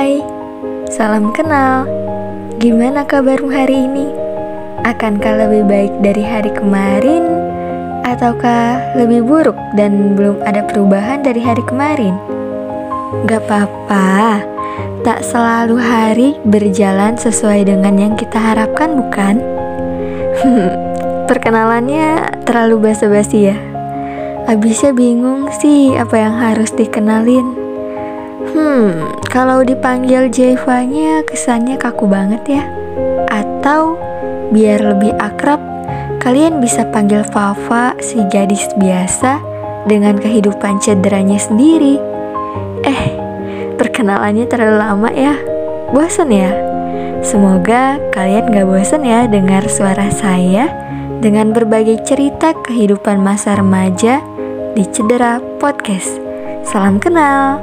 Hai, salam kenal. Gimana kabarmu hari ini? Akankah lebih baik dari hari kemarin? Ataukah lebih buruk dan belum ada perubahan dari hari kemarin? Gak apa-apa, tak selalu hari berjalan sesuai dengan yang kita harapkan bukan? Perkenalannya terlalu basa-basi ya? Abisnya bingung sih apa yang harus dikenalin. Hmm, kalau dipanggil Jevanya kesannya kaku banget ya. Atau biar lebih akrab, kalian bisa panggil Fafa si gadis biasa dengan kehidupan cederanya sendiri. Eh, perkenalannya terlalu lama ya. Bosan ya? Semoga kalian gak bosan ya dengar suara saya dengan berbagai cerita kehidupan masa remaja di Cedera Podcast. Salam kenal.